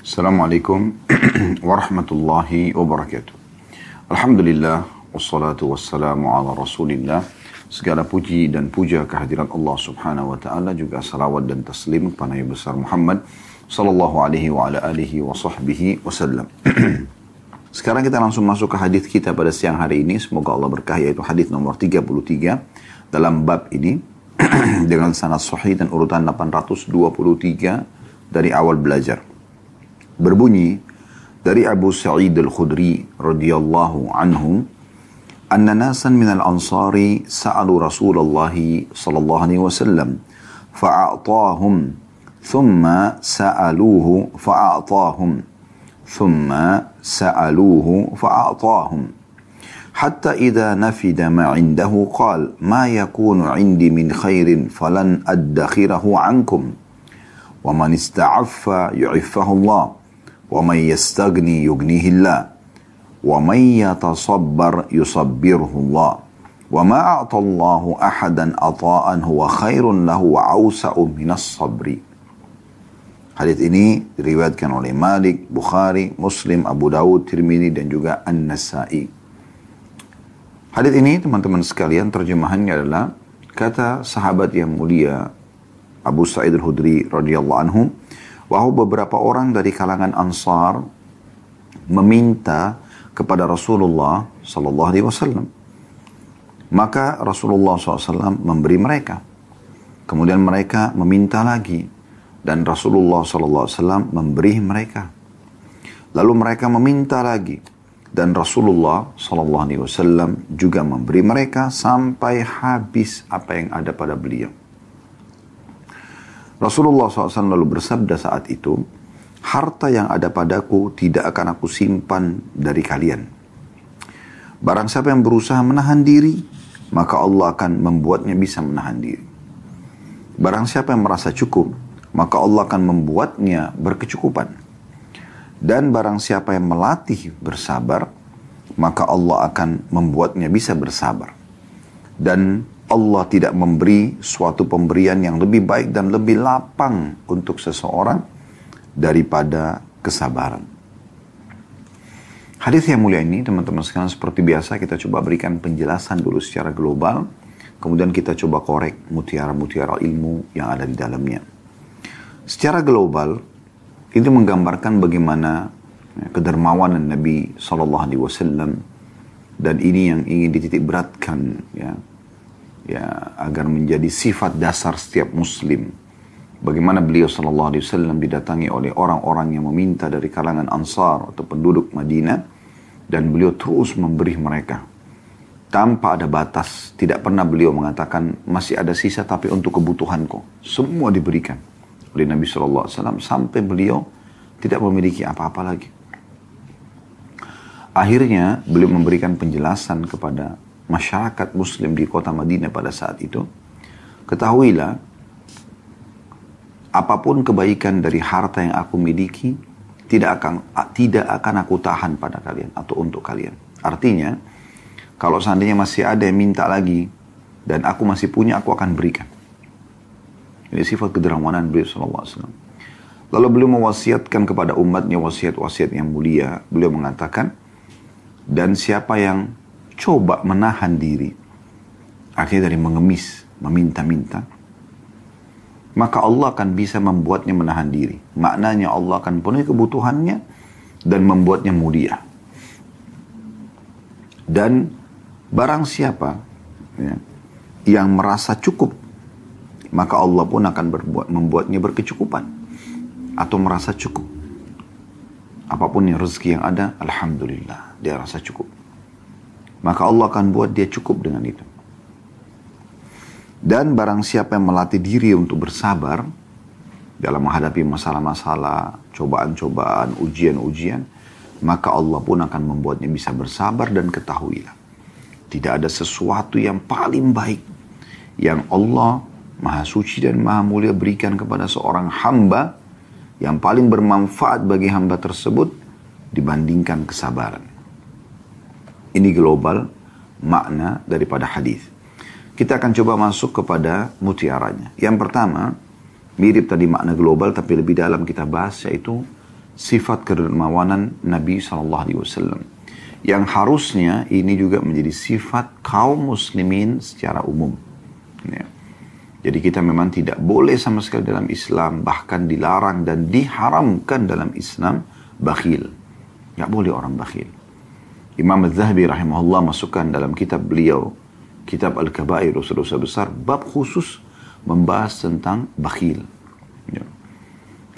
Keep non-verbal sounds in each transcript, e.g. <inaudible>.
Assalamualaikum <clears throat> warahmatullahi wabarakatuh. Alhamdulillah, wassalatu wassalamu ala rasulillah. Segala puji dan puja kehadiran Allah subhanahu wa ta'ala juga salawat dan taslim kepada Nabi besar Muhammad sallallahu alaihi wa ala alihi wa sahbihi wasallam. <clears throat> Sekarang kita langsung masuk ke hadis kita pada siang hari ini. Semoga Allah berkah yaitu hadis nomor 33 dalam bab ini <clears throat> dengan sanad sahih dan urutan 823 dari awal belajar berbunyi dari Abu Sa'id Al-Khudri radhiyallahu anhu anna nasan min al-ansari sa'alu Rasulullah sallallahu alaihi wasallam fa'atahum thumma sa'aluhu fa'atahum thumma sa'aluhu fa'atahum حتى إذا نفد ما عنده قال ما يكون عندي من خير فلن أدخره عنكم ومن استعف يعفه الله ومن يستغني يغنيه الله ومن يتصبر يصبره الله وما أعطى الله أحدا عطاء هو خير له وأوسع من الصبر Hadis ini diriwayatkan oleh Malik, Bukhari, Muslim, Abu Dawud, Tirmidzi dan juga An-Nasai. Hadis ini teman-teman sekalian terjemahannya adalah kata sahabat yang mulia Abu Sa'id al-Hudri radhiyallahu anhu bahwa beberapa orang dari kalangan Ansar meminta kepada Rasulullah Sallallahu Alaihi Wasallam. Maka Rasulullah SAW memberi mereka. Kemudian mereka meminta lagi. Dan Rasulullah SAW memberi mereka. Lalu mereka meminta lagi. Dan Rasulullah SAW juga memberi mereka sampai habis apa yang ada pada beliau. Rasulullah SAW lalu bersabda saat itu, harta yang ada padaku tidak akan aku simpan dari kalian. Barang siapa yang berusaha menahan diri, maka Allah akan membuatnya bisa menahan diri. Barang siapa yang merasa cukup, maka Allah akan membuatnya berkecukupan. Dan barang siapa yang melatih bersabar, maka Allah akan membuatnya bisa bersabar. Dan Allah tidak memberi suatu pemberian yang lebih baik dan lebih lapang untuk seseorang daripada kesabaran. Hadis yang mulia ini teman-teman sekalian seperti biasa kita coba berikan penjelasan dulu secara global. Kemudian kita coba korek mutiara-mutiara ilmu yang ada di dalamnya. Secara global, itu menggambarkan bagaimana ya, kedermawanan Nabi Shallallahu Alaihi Wasallam dan ini yang ingin dititik beratkan ya ya agar menjadi sifat dasar setiap muslim. Bagaimana beliau sallallahu alaihi wasallam didatangi oleh orang-orang yang meminta dari kalangan Ansar atau penduduk Madinah dan beliau terus memberi mereka tanpa ada batas. Tidak pernah beliau mengatakan masih ada sisa tapi untuk kebutuhanku. Semua diberikan oleh Nabi sallallahu alaihi wasallam sampai beliau tidak memiliki apa-apa lagi. Akhirnya beliau memberikan penjelasan kepada masyarakat muslim di kota Madinah pada saat itu, ketahuilah apa pun kebaikan dari harta yang aku miliki tidak akan tidak akan aku tahan pada kalian atau untuk kalian. Artinya, kalau seandainya masih ada yang minta lagi dan aku masih punya, aku akan berikan. Ini sifat kedermawanan beliau SAW. Lalu beliau mewasiatkan kepada umatnya wasiat-wasiat yang mulia. Beliau mengatakan, dan siapa yang coba menahan diri, akhirnya dari mengemis, meminta-minta, maka Allah akan bisa membuatnya menahan diri. Maknanya Allah akan penuhi kebutuhannya dan membuatnya mulia. Dan barang siapa ya, yang merasa cukup, maka Allah pun akan berbuat, membuatnya berkecukupan atau merasa cukup. Apa pun yang rezeki yang ada, Alhamdulillah, dia rasa cukup. Maka Allah akan buat dia cukup dengan itu. Dan barang siapa yang melatih diri untuk bersabar dalam menghadapi masalah-masalah, cobaan-cobaan, ujian-ujian, maka Allah pun akan membuatnya bisa bersabar dan ketahuilah. Tidak ada sesuatu yang paling baik yang Allah Maha Suci dan Maha Mulia berikan kepada seorang hamba yang paling bermanfaat bagi hamba tersebut dibandingkan kesabaran. Ini global makna daripada hadis. Kita akan coba masuk kepada mutiaranya. Yang pertama, mirip tadi makna global tapi lebih dalam kita bahas yaitu sifat kedermawanan Nabi SAW. Yang harusnya ini juga menjadi sifat kaum muslimin secara umum. Ya. Jadi kita memang tidak boleh sama sekali dalam Islam, bahkan dilarang dan diharamkan dalam Islam, bakhil. Tidak boleh orang bakhil. Imam Az-Zahabi rahimahullah masukkan dalam kitab beliau, kitab Al-Kabair, dosa-dosa besar, bab khusus membahas tentang bakhil. Ya.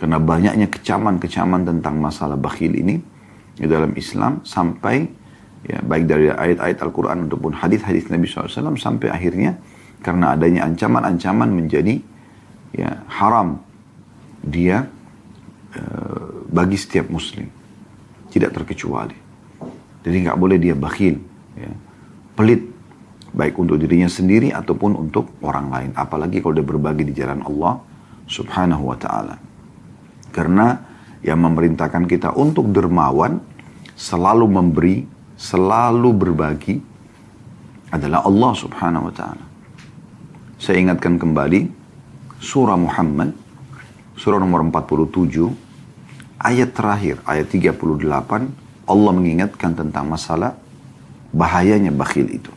Karena banyaknya kecaman-kecaman tentang masalah bakhil ini di dalam Islam sampai ya, baik dari ayat-ayat Al-Quran ataupun hadis-hadis Nabi SAW sampai akhirnya karena adanya ancaman-ancaman menjadi ya, haram dia uh, bagi setiap muslim tidak terkecuali jadi nggak boleh dia bakhil ya, pelit baik untuk dirinya sendiri ataupun untuk orang lain. Apalagi kalau dia berbagi di jalan Allah subhanahu wa ta'ala. Karena yang memerintahkan kita untuk dermawan, selalu memberi, selalu berbagi adalah Allah subhanahu wa ta'ala. Saya ingatkan kembali surah Muhammad, surah nomor 47, ayat terakhir, ayat 38, Allah mengingatkan tentang masalah bahayanya bakhil itu.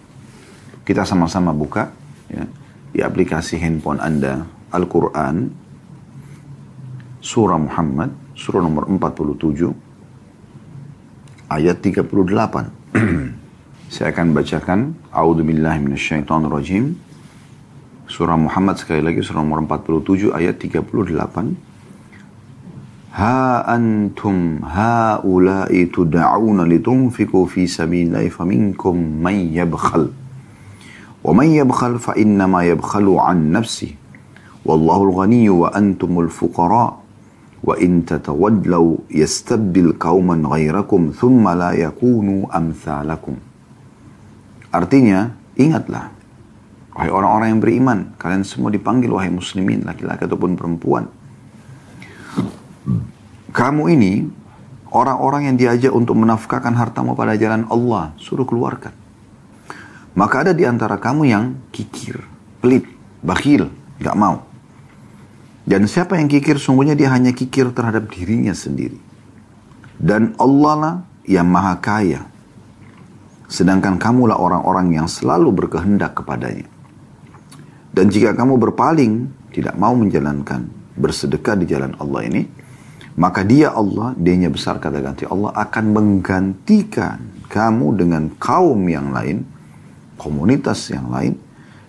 Kita sama-sama buka ya, di aplikasi handphone Anda Al-Quran surah Muhammad, surah nomor 47, ayat 38. <clears throat> Saya akan bacakan, A'udzubillahiminasyaitonirrajim. Surah Muhammad sekali lagi, surah nomor 47, ayat 38. Ha antum haula'i tud'auna litunfiqu fi sabilillahi faminkum man yabkhal. Wa man yabkhal fa innama yabkhalu an nafsihi. Wallahu al-ghaniyyu wa antumul fuqara' wa in tatawadlaw yastabdil qauman ghairakum thumma la yakunu amsalakum. Artinya, ingatlah wahai orang-orang yang beriman, kalian semua dipanggil wahai muslimin, laki-laki ataupun perempuan. Kamu ini orang-orang yang diajak untuk menafkahkan hartamu pada jalan Allah, suruh keluarkan. Maka ada di antara kamu yang kikir, pelit, bakhil, gak mau. Dan siapa yang kikir, sungguhnya dia hanya kikir terhadap dirinya sendiri. Dan Allah lah yang maha kaya. Sedangkan kamulah orang-orang yang selalu berkehendak kepadanya. Dan jika kamu berpaling, tidak mau menjalankan bersedekah di jalan Allah ini, maka dia Allah, dianya besar kata ganti Allah akan menggantikan kamu dengan kaum yang lain, komunitas yang lain,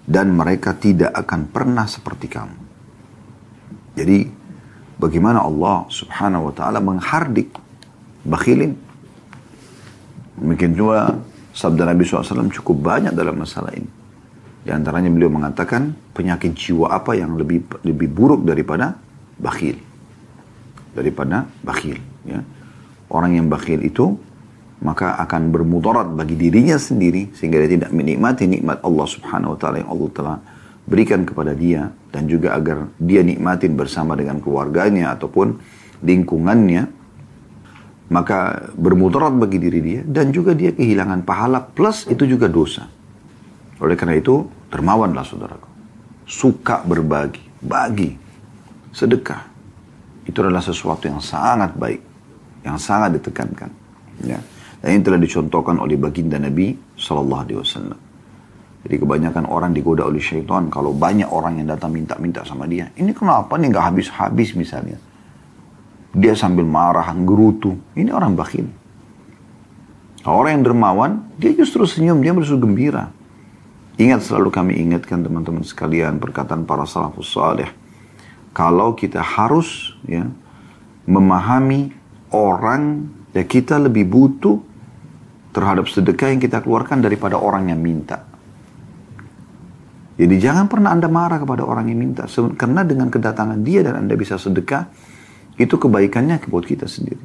dan mereka tidak akan pernah seperti kamu. Jadi bagaimana Allah subhanahu wa ta'ala menghardik bakhilin. Mungkin juga sabda Nabi SAW cukup banyak dalam masalah ini. Di antaranya beliau mengatakan penyakit jiwa apa yang lebih lebih buruk daripada bakhil. Daripada bakhil. Ya. Orang yang bakhil itu maka akan bermudarat bagi dirinya sendiri sehingga dia tidak menikmati nikmat Allah subhanahu wa ta'ala yang Allah telah berikan kepada dia dan juga agar dia nikmatin bersama dengan keluarganya ataupun lingkungannya maka bermudarat bagi diri dia dan juga dia kehilangan pahala plus itu juga dosa oleh karena itu dermawanlah saudaraku suka berbagi bagi sedekah itu adalah sesuatu yang sangat baik yang sangat ditekankan ya dan ini telah dicontohkan oleh baginda Nabi Shallallahu Alaihi Wasallam jadi kebanyakan orang digoda oleh syaitan kalau banyak orang yang datang minta-minta sama dia. Ini kenapa nih nggak habis-habis misalnya. Dia sambil marah, gerutu. Ini orang bakhil. orang yang dermawan, dia justru senyum, dia justru gembira. Ingat selalu kami ingatkan teman-teman sekalian perkataan para salafus salih. Kalau kita harus ya memahami orang ya kita lebih butuh terhadap sedekah yang kita keluarkan daripada orang yang minta. Jadi jangan pernah Anda marah kepada orang yang minta. Karena dengan kedatangan dia dan Anda bisa sedekah, itu kebaikannya buat kita sendiri.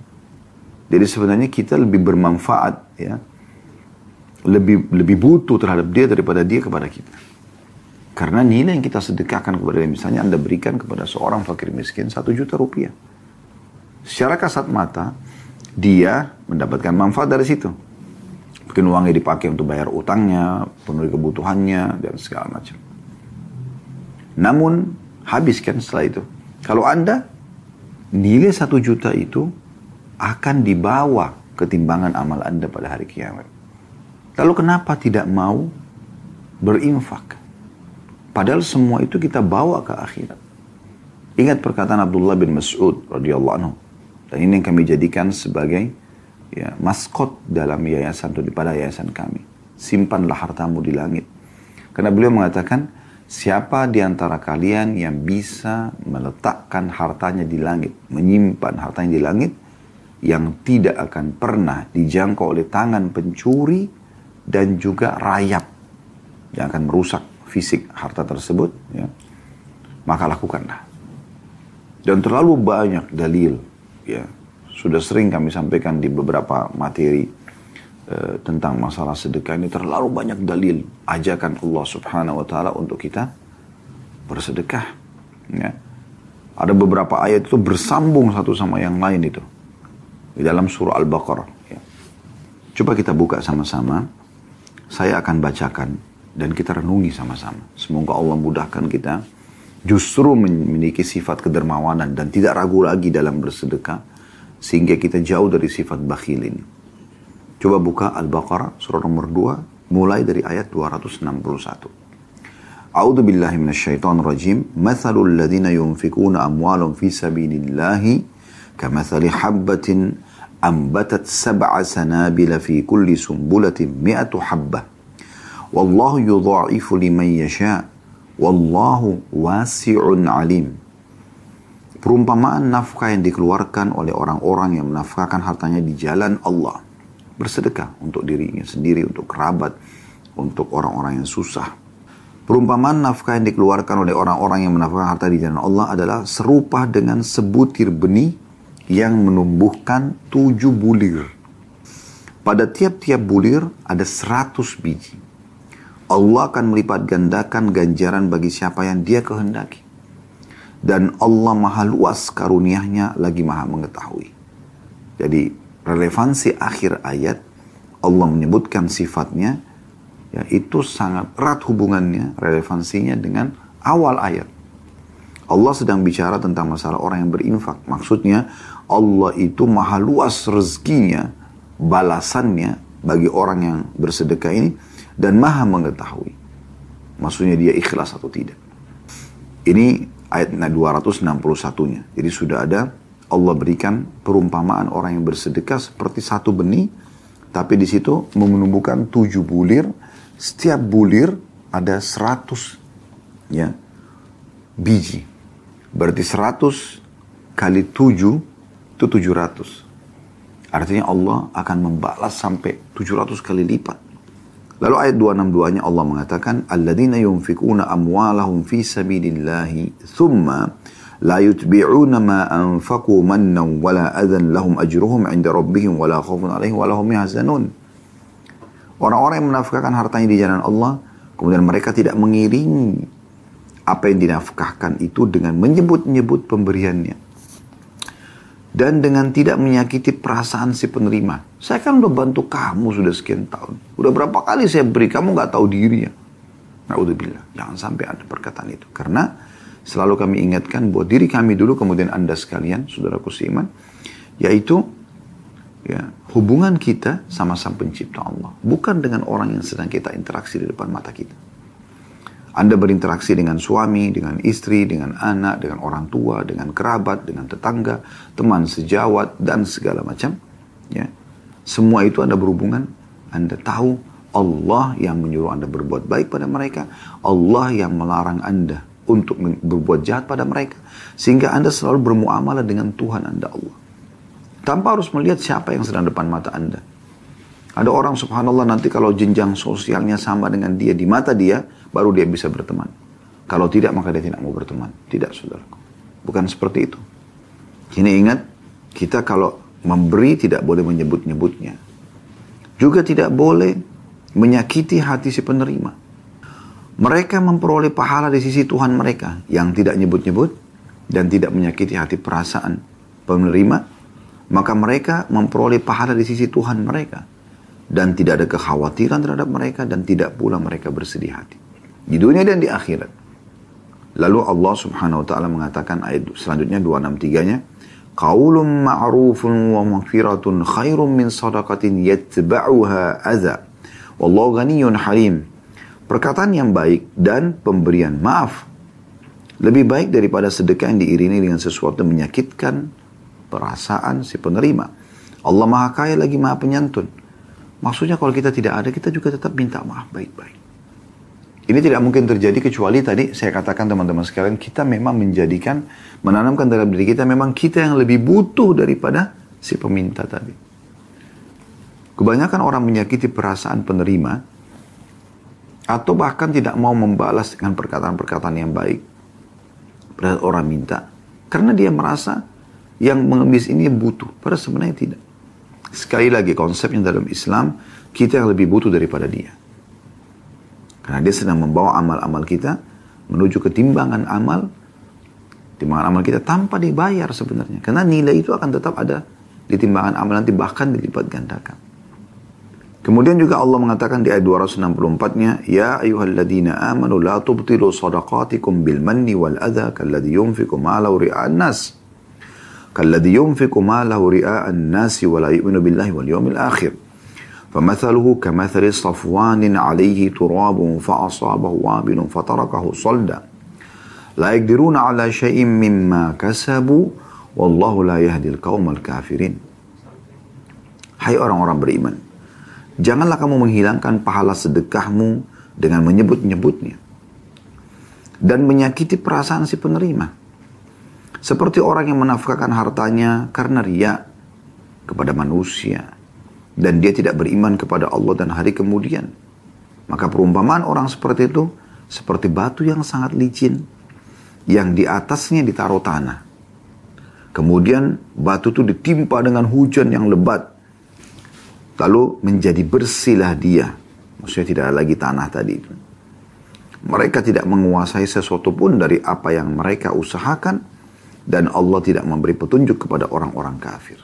Jadi sebenarnya kita lebih bermanfaat ya. Lebih lebih butuh terhadap dia daripada dia kepada kita. Karena nilai yang kita sedekahkan kepada dia, misalnya Anda berikan kepada seorang fakir miskin satu juta rupiah. Secara kasat mata, dia mendapatkan manfaat dari situ. Mungkin uangnya dipakai untuk bayar utangnya, penuhi kebutuhannya, dan segala macam. Namun, habiskan setelah itu. Kalau Anda nilai satu juta itu akan dibawa ketimbangan amal Anda pada hari kiamat. Lalu kenapa tidak mau berinfak? Padahal semua itu kita bawa ke akhirat. Ingat perkataan Abdullah bin Mas'ud radhiyallahu anhu. Dan ini yang kami jadikan sebagai ya, maskot dalam yayasan atau pada yayasan kami. Simpanlah hartamu di langit. Karena beliau mengatakan, siapa di antara kalian yang bisa meletakkan hartanya di langit, menyimpan hartanya di langit, yang tidak akan pernah dijangkau oleh tangan pencuri dan juga rayap yang akan merusak fisik harta tersebut, ya, maka lakukanlah. Dan terlalu banyak dalil, ya, sudah sering kami sampaikan di beberapa materi uh, tentang masalah sedekah ini terlalu banyak dalil ajakan Allah Subhanahu Wa Taala untuk kita bersedekah. Ya. Ada beberapa ayat itu bersambung satu sama yang lain itu di dalam surah Al-Baqarah. Ya. Coba kita buka sama-sama. Saya akan bacakan dan kita renungi sama-sama. Semoga Allah mudahkan kita justru memiliki sifat kedermawanan dan tidak ragu lagi dalam bersedekah sehingga kita jauh dari sifat bakhil ini. Coba buka Al-Baqarah surah nomor 2 mulai dari ayat 261. A'udzu billahi minasyaitonir rajim. Matsalul ladzina yunfikuna amwalahum fi sabilillahi kamatsali habbatin ambatat sab'a sanabila fi kulli sumbulatin mi'atu habbah Wallahu yudha'ifu liman yasha. Wallahu wasi'un alim. Perumpamaan nafkah yang dikeluarkan oleh orang-orang yang menafkahkan hartanya di jalan Allah. Bersedekah untuk dirinya sendiri, untuk kerabat, untuk orang-orang yang susah. Perumpamaan nafkah yang dikeluarkan oleh orang-orang yang menafkahkan harta di jalan Allah adalah serupa dengan sebutir benih yang menumbuhkan tujuh bulir. Pada tiap-tiap bulir ada seratus biji. Allah akan melipat gandakan ganjaran bagi siapa yang dia kehendaki. Dan Allah maha luas karuniahnya lagi maha mengetahui. Jadi relevansi akhir ayat Allah menyebutkan sifatnya ya itu sangat erat hubungannya relevansinya dengan awal ayat. Allah sedang bicara tentang masalah orang yang berinfak. Maksudnya Allah itu maha luas rezekinya, balasannya bagi orang yang bersedekah ini dan maha mengetahui. Maksudnya dia ikhlas atau tidak. Ini ayat 261-nya. Jadi sudah ada Allah berikan perumpamaan orang yang bersedekah seperti satu benih, tapi di situ menumbuhkan tujuh bulir. Setiap bulir ada seratus ya, biji. Berarti seratus kali tujuh itu 700. Artinya Allah akan membalas sampai 700 kali lipat. Lalu ayat 262-nya Allah mengatakan, Alladzina yunfikuna amwalahum fi sabilillahi thumma la yutbi'una ma anfaqu mannan wala adhan lahum ajruhum 'inda rabbihim wala khaufun 'alaihim wala hum yahzanun. Orang-orang yang menafkahkan hartanya di jalan Allah, kemudian mereka tidak mengiringi apa yang dinafkahkan itu dengan menyebut-nyebut pemberiannya dan dengan tidak menyakiti perasaan si penerima. Saya kan udah bantu kamu sudah sekian tahun. Udah berapa kali saya beri, kamu nggak tahu diri ya. bilang, jangan sampai ada perkataan itu. Karena selalu kami ingatkan buat diri kami dulu, kemudian anda sekalian, saudaraku seiman, yaitu ya hubungan kita sama sang pencipta Allah. Bukan dengan orang yang sedang kita interaksi di depan mata kita. Anda berinteraksi dengan suami, dengan istri, dengan anak, dengan orang tua, dengan kerabat, dengan tetangga, teman sejawat, dan segala macam. Ya. Semua itu Anda berhubungan, Anda tahu Allah yang menyuruh Anda berbuat baik pada mereka, Allah yang melarang Anda untuk berbuat jahat pada mereka, sehingga Anda selalu bermuamalah dengan Tuhan Anda Allah. Tanpa harus melihat siapa yang sedang depan mata Anda. Ada orang subhanallah nanti kalau jenjang sosialnya sama dengan dia di mata dia, baru dia bisa berteman. Kalau tidak maka dia tidak mau berteman. Tidak saudaraku. Bukan seperti itu. Ini ingat, kita kalau memberi tidak boleh menyebut-nyebutnya. Juga tidak boleh menyakiti hati si penerima. Mereka memperoleh pahala di sisi Tuhan mereka yang tidak nyebut-nyebut dan tidak menyakiti hati perasaan penerima, maka mereka memperoleh pahala di sisi Tuhan mereka dan tidak ada kekhawatiran terhadap mereka dan tidak pula mereka bersedih hati di dunia dan di akhirat. Lalu Allah Subhanahu wa taala mengatakan ayat selanjutnya 263-nya, Qaulun ma'rufun wa maghfiratun khairum min sadaqatin yatba'uha adza. Wallahu ghaniyyun halim. Perkataan yang baik dan pemberian maaf lebih baik daripada sedekah yang diiringi dengan sesuatu yang menyakitkan perasaan si penerima. Allah maha kaya lagi maha penyantun. Maksudnya kalau kita tidak ada, kita juga tetap minta maaf baik-baik. Ini tidak mungkin terjadi kecuali tadi saya katakan teman-teman sekalian, kita memang menjadikan, menanamkan dalam diri kita, memang kita yang lebih butuh daripada si peminta tadi. Kebanyakan orang menyakiti perasaan penerima, atau bahkan tidak mau membalas dengan perkataan-perkataan yang baik pada orang minta karena dia merasa yang mengemis ini butuh padahal sebenarnya tidak sekali lagi konsepnya dalam Islam kita yang lebih butuh daripada dia. Karena dia sedang membawa amal-amal kita menuju ketimbangan amal. Timbangan amal kita tanpa dibayar sebenarnya. Karena nilai itu akan tetap ada di timbangan amal nanti bahkan dilipat gandakan. Kemudian juga Allah mengatakan di ayat 264-nya, Ya ayuhalladzina amanu la tubtilu sadaqatikum bil manni wal adha kalladhi yunfiku ma'lahu ri'a'an nas. Kalladhi yunfiku ma'lahu ri'a'an nasi wa la yu'minu billahi wal yawmil akhir. فمثله كمثل صفوان عليه تراب فأصابه وابل فتركه صلدا لا يقدرون على شيء مما كسبوا والله لا يهدي القوم الكافرين Hai orang-orang beriman, Janganlah kamu menghilangkan pahala sedekahmu dengan menyebut-nyebutnya. Dan menyakiti perasaan si penerima. Seperti orang yang menafkahkan hartanya karena riak kepada manusia. Dan dia tidak beriman kepada Allah dan hari kemudian. Maka perumpamaan orang seperti itu seperti batu yang sangat licin yang di atasnya ditaruh tanah. Kemudian batu itu ditimpa dengan hujan yang lebat Lalu menjadi bersihlah dia. Maksudnya tidak ada lagi tanah tadi itu. Mereka tidak menguasai sesuatu pun dari apa yang mereka usahakan. Dan Allah tidak memberi petunjuk kepada orang-orang kafir.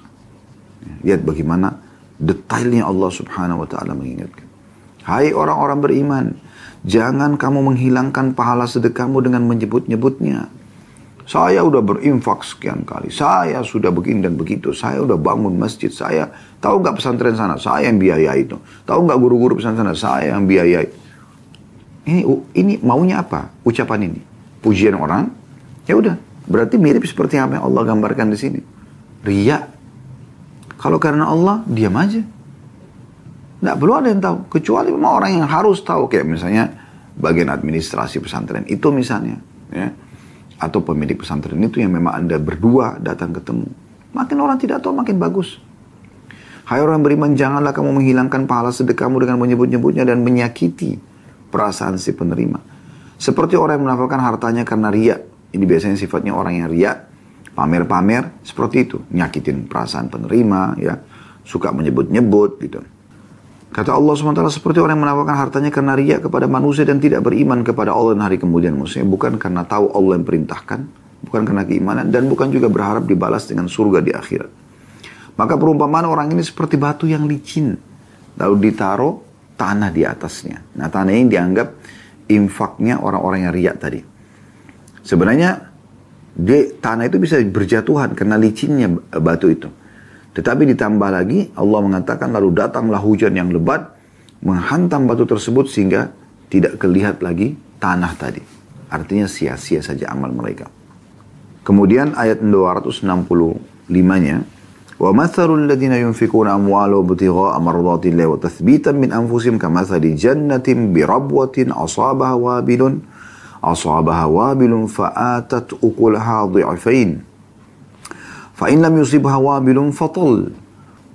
Lihat bagaimana detailnya Allah subhanahu wa ta'ala mengingatkan. Hai orang-orang beriman, jangan kamu menghilangkan pahala sedekahmu dengan menyebut-nyebutnya. Saya udah berinfak sekian kali. Saya sudah begini dan begitu. Saya udah bangun masjid. Saya tahu nggak pesantren sana? Saya yang biaya itu. Tahu nggak guru-guru pesantren sana? Saya yang biaya. Ini ini maunya apa? Ucapan ini. Pujian orang. Ya udah. Berarti mirip seperti apa yang Allah gambarkan di sini. Ria. Kalau karena Allah, diam aja. Nggak perlu ada yang tahu. Kecuali memang orang yang harus tahu. Kayak misalnya bagian administrasi pesantren. Itu misalnya. Ya atau pemilik pesantren itu yang memang Anda berdua datang ketemu. Makin orang tidak tahu makin bagus. Hai orang beriman, janganlah kamu menghilangkan pahala sedekahmu dengan menyebut-nyebutnya dan menyakiti perasaan si penerima. Seperti orang yang menafalkan hartanya karena riak. Ini biasanya sifatnya orang yang riak, pamer-pamer, seperti itu. Nyakitin perasaan penerima, ya suka menyebut-nyebut gitu. Kata Allah SWT seperti orang yang menawarkan hartanya karena riak kepada manusia dan tidak beriman kepada Allah dan hari kemudian. Maksudnya bukan karena tahu Allah yang perintahkan, bukan karena keimanan, dan bukan juga berharap dibalas dengan surga di akhirat. Maka perumpamaan orang ini seperti batu yang licin, lalu ditaruh tanah di atasnya. Nah tanah ini dianggap infaknya orang-orang yang riak tadi. Sebenarnya di, tanah itu bisa berjatuhan karena licinnya batu itu. Tetapi ditambah lagi Allah mengatakan lalu datanglah hujan yang lebat menghantam batu tersebut sehingga tidak kelihat lagi tanah tadi. Artinya sia-sia saja amal mereka. Kemudian ayat 265-nya Wa matharul ladina yunfikuna amwalu butigha'a mardatillahi wa tathbitan min anfusihim kamathali jannatin birabwatin asabaha wabilun asabaha wabilun fa'atat ukulaha dhi'afain فإن لم يصبها وابل فطل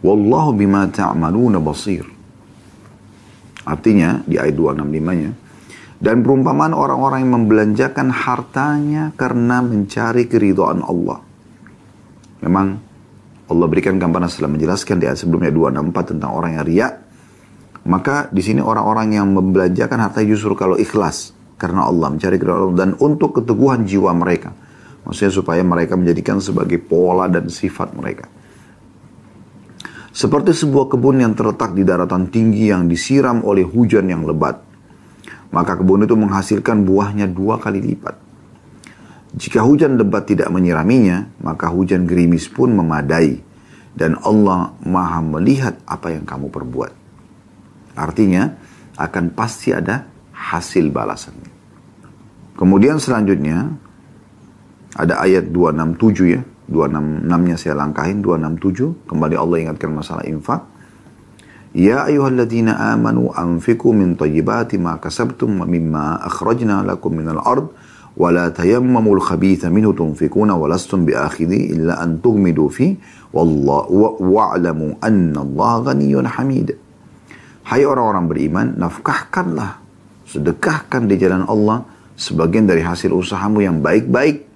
والله بما تعملون بصير Artinya di ayat 265-nya dan perumpamaan orang-orang yang membelanjakan hartanya karena mencari keridhaan Allah. Memang Allah berikan gambaran setelah menjelaskan di ayat sebelumnya 264 tentang orang yang riak. Maka di sini orang-orang yang membelanjakan harta justru kalau ikhlas karena Allah mencari keridhaan Allah dan untuk keteguhan jiwa mereka. Maksudnya supaya mereka menjadikan sebagai pola dan sifat mereka. Seperti sebuah kebun yang terletak di daratan tinggi yang disiram oleh hujan yang lebat. Maka kebun itu menghasilkan buahnya dua kali lipat. Jika hujan lebat tidak menyiraminya, maka hujan gerimis pun memadai. Dan Allah maha melihat apa yang kamu perbuat. Artinya, akan pasti ada hasil balasannya. Kemudian selanjutnya ada ayat 267 ya. 266-nya saya langkahin 267 kembali Allah ingatkan masalah infak. Ya ayyuhalladzina amanu anfiqu min thayyibati ma kasabtum wa mimma akhrajna lakum minal ard wa la tayammamul khabitha minhu tunfiquna wa lastum biakhidhi illa an tughmidu fi wallahu wa'lamu anna Allah ghaniyyun hamid. Hai orang-orang beriman, nafkahkanlah, sedekahkan di jalan Allah sebagian dari hasil usahamu yang baik-baik.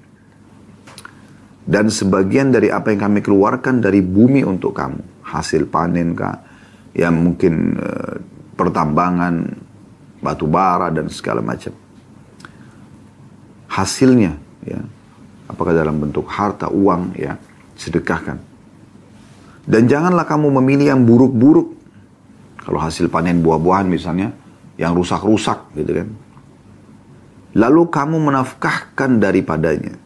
Dan sebagian dari apa yang kami keluarkan dari bumi untuk kamu. Hasil panen kah, yang mungkin uh, pertambangan, batu bara dan segala macam. Hasilnya ya apakah dalam bentuk harta uang ya sedekahkan. Dan janganlah kamu memilih yang buruk-buruk. Kalau hasil panen buah-buahan misalnya yang rusak-rusak gitu kan lalu kamu menafkahkan daripadanya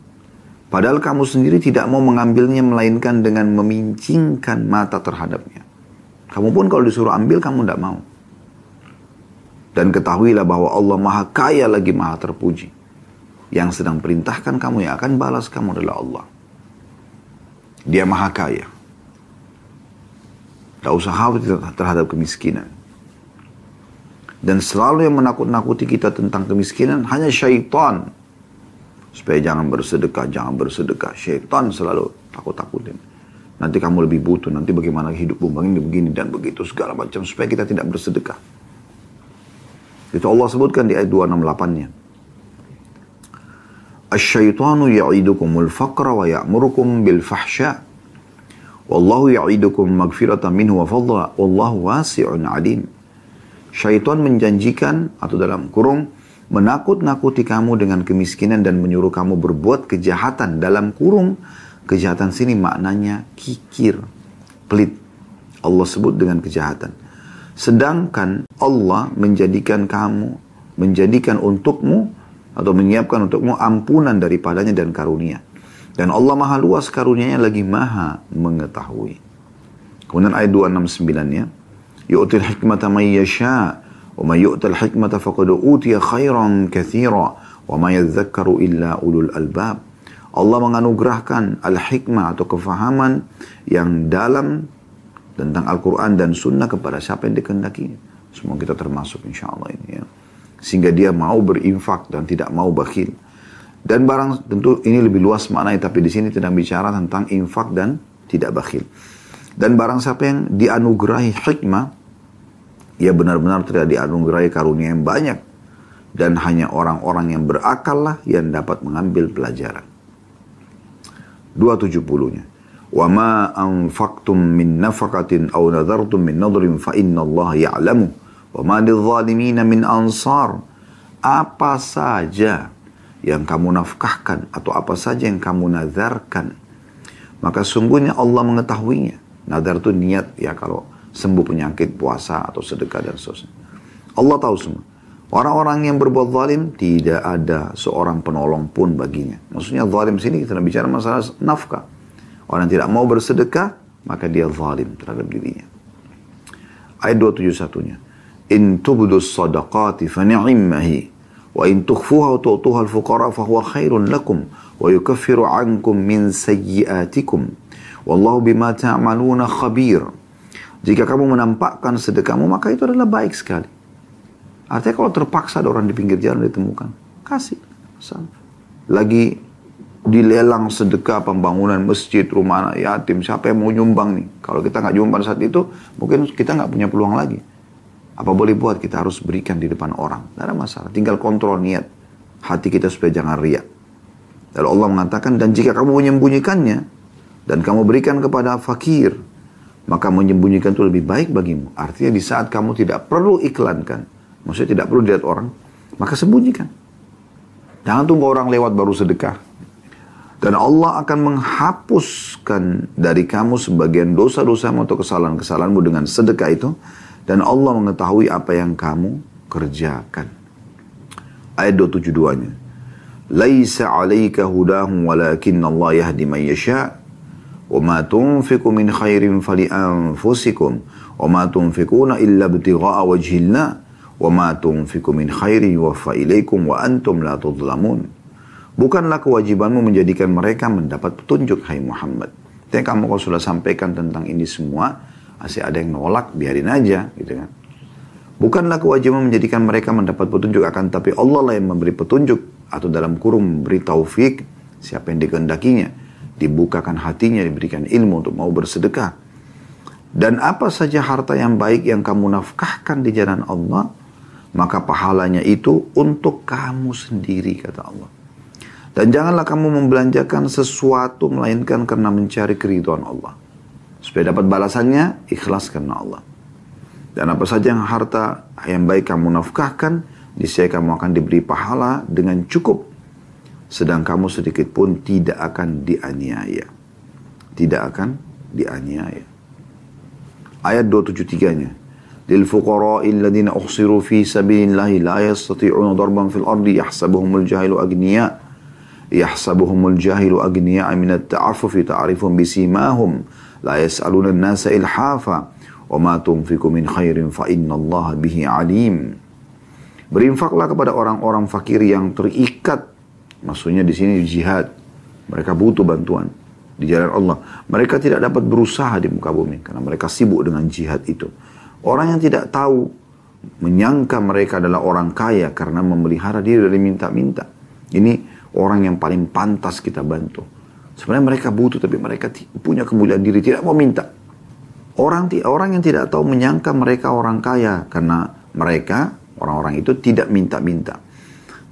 padahal kamu sendiri tidak mau mengambilnya melainkan dengan memincingkan mata terhadapnya kamu pun kalau disuruh ambil kamu tidak mau dan ketahuilah bahwa Allah maha kaya lagi maha terpuji yang sedang perintahkan kamu yang akan balas kamu adalah Allah. Dia maha kaya. Tak usah khawatir terhadap kemiskinan. Dan selalu yang menakut-nakuti kita tentang kemiskinan hanya syaitan. Supaya jangan bersedekah, jangan bersedekah. Syaitan selalu takut-takutin. Nanti kamu lebih butuh, nanti bagaimana hidupmu ini begini dan begitu segala macam. Supaya kita tidak bersedekah. Itu Allah sebutkan di ayat 268-nya. Asyaitanu ya'idukumul faqra wa ya'murukum bil fahsya. Wallahu ya'idukum magfirata minhu wa fadla. Wallahu wasi'un alim. Syaitan menjanjikan atau dalam kurung menakut-nakuti kamu dengan kemiskinan dan menyuruh kamu berbuat kejahatan dalam kurung kejahatan sini maknanya kikir pelit Allah sebut dengan kejahatan sedangkan Allah menjadikan kamu menjadikan untukmu atau menyiapkan untukmu ampunan daripadanya dan karunia. Dan Allah maha luas karunianya lagi maha mengetahui. Kemudian ayat 269 ya. Man yasha wa man yu'tal hikmata faqad utiya khairan katsira wa ma yadhakkaru illa ulul albab. Allah menganugerahkan al-hikmah atau kefahaman yang dalam tentang Al-Quran dan Sunnah kepada siapa yang dikehendaki. Semua kita termasuk insya Allah ini ya sehingga dia mau berinfak dan tidak mau bakhil. Dan barang tentu ini lebih luas maknanya tapi di sini tidak bicara tentang infak dan tidak bakhil. Dan barang siapa yang dianugerahi hikmah, ia benar-benar tidak dianugerahi karunia yang banyak. Dan hanya orang-orang yang berakal lah yang dapat mengambil pelajaran. 270-nya. وَمَا أَنْفَقْتُم مِّن نَفَقَةٍ أَوْ نَذَرْتُم مِّن نَظْرٍ فَإِنَّ اللَّهَ يَعْلَمُهُ Wa min ansar. Apa saja yang kamu nafkahkan atau apa saja yang kamu nazarkan. Maka sungguhnya Allah mengetahuinya. Nazar itu niat ya kalau sembuh penyakit, puasa atau sedekah dan seterusnya. Allah tahu semua. Orang-orang yang berbuat zalim tidak ada seorang penolong pun baginya. Maksudnya zalim sini kita bicara masalah nafkah. Orang yang tidak mau bersedekah, maka dia zalim terhadap dirinya. Ayat 271-nya. In tubdus sadaqati fa ni'immahi. wa in tukfuha wa tu'tuha al-fuqara fa huwa khairun lakum wa yukaffiru ankum min sayyi'atikum. Wallahu bima ta'amaluna khabir. Jika kamu menampakkan sedekahmu maka itu adalah baik sekali. Artinya kalau terpaksa ada orang di pinggir jalan ditemukan, kasih. Lagi dilelang sedekah pembangunan masjid, rumah anak yatim, siapa yang mau nyumbang nih? Kalau kita nggak nyumbang saat itu, mungkin kita nggak punya peluang lagi. Apa boleh buat kita harus berikan di depan orang. Tidak ada masalah. Tinggal kontrol niat hati kita supaya jangan riak. Lalu Allah mengatakan, dan jika kamu menyembunyikannya, dan kamu berikan kepada fakir, maka menyembunyikan itu lebih baik bagimu. Artinya di saat kamu tidak perlu iklankan, maksudnya tidak perlu dilihat orang, maka sembunyikan. Jangan tunggu orang lewat baru sedekah. Dan Allah akan menghapuskan dari kamu sebagian dosa-dosamu atau kesalahan-kesalahanmu dengan sedekah itu dan Allah mengetahui apa yang kamu kerjakan. Ayat 272-nya. Laisa 'alaika hudahum walakin Allah yahdi man yasha. Anfusikum wa ma tunfiquna illa ibtigha'a wajhillah wa ma tunfiqu min khairin yuwaffa ilaikum wa antum la tudlamun. Bukanlah kewajibanmu menjadikan mereka mendapat petunjuk, hai Muhammad. Tapi kamu kalau sudah sampaikan tentang ini semua, masih ada yang nolak, biarin aja, gitu kan. Bukanlah kewajiban menjadikan mereka mendapat petunjuk akan tapi Allah lah yang memberi petunjuk atau dalam kurung memberi taufik siapa yang dikehendakinya dibukakan hatinya diberikan ilmu untuk mau bersedekah. Dan apa saja harta yang baik yang kamu nafkahkan di jalan Allah maka pahalanya itu untuk kamu sendiri kata Allah. Dan janganlah kamu membelanjakan sesuatu melainkan karena mencari keriduan Allah. Supaya dapat balasannya ikhlas karena Allah. Dan apa saja yang harta yang baik kamu nafkahkan, niscaya kamu akan diberi pahala dengan cukup Sedang kamu sedikit pun tidak akan dianiaya. Tidak akan dianiaya. Ayat 273-nya. Lil fuqara'i alladhina ukhsiru fi sabilillahi la yastati'una darban fil ardi yahsabuhumul jahilu agniya yahsabuhumul jahilu agniya min at-ta'affufi ta'rifum bisimahum la yas'aluna an-nasa ilhafa وَمَا تُنْفِكُ مِنْ خَيْرٍ فَإِنَّ اللَّهَ بِهِ عَلِيمٌ Berinfaklah kepada orang-orang fakir yang terikat. Maksudnya di sini jihad. Mereka butuh bantuan di jalan Allah. Mereka tidak dapat berusaha di muka bumi karena mereka sibuk dengan jihad itu. Orang yang tidak tahu menyangka mereka adalah orang kaya karena memelihara diri dari minta-minta. Ini orang yang paling pantas kita bantu. Sebenarnya mereka butuh tapi mereka punya kemuliaan diri tidak mau minta. Orang orang yang tidak tahu menyangka mereka orang kaya karena mereka orang-orang itu tidak minta-minta.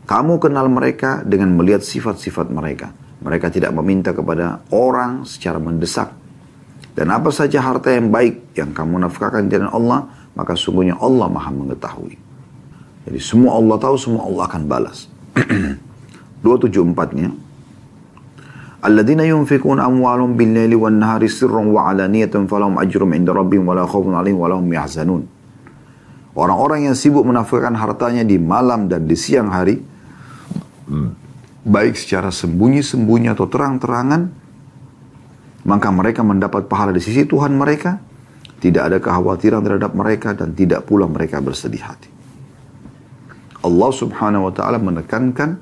Kamu kenal mereka dengan melihat sifat-sifat mereka. Mereka tidak meminta kepada orang secara mendesak. Dan apa saja harta yang baik yang kamu nafkahkan di jalan Allah, maka sungguhnya Allah maha mengetahui. Jadi semua Allah tahu, semua Allah akan balas. 274-nya. Alladzina yunfikun wa ajrum. Orang-orang yang sibuk menafkahkan hartanya di malam dan di siang hari, baik secara sembunyi-sembunyi atau terang-terangan, maka mereka mendapat pahala di sisi Tuhan mereka, tidak ada kekhawatiran terhadap mereka dan tidak pula mereka bersedih hati. Allah subhanahu wa ta'ala menekankan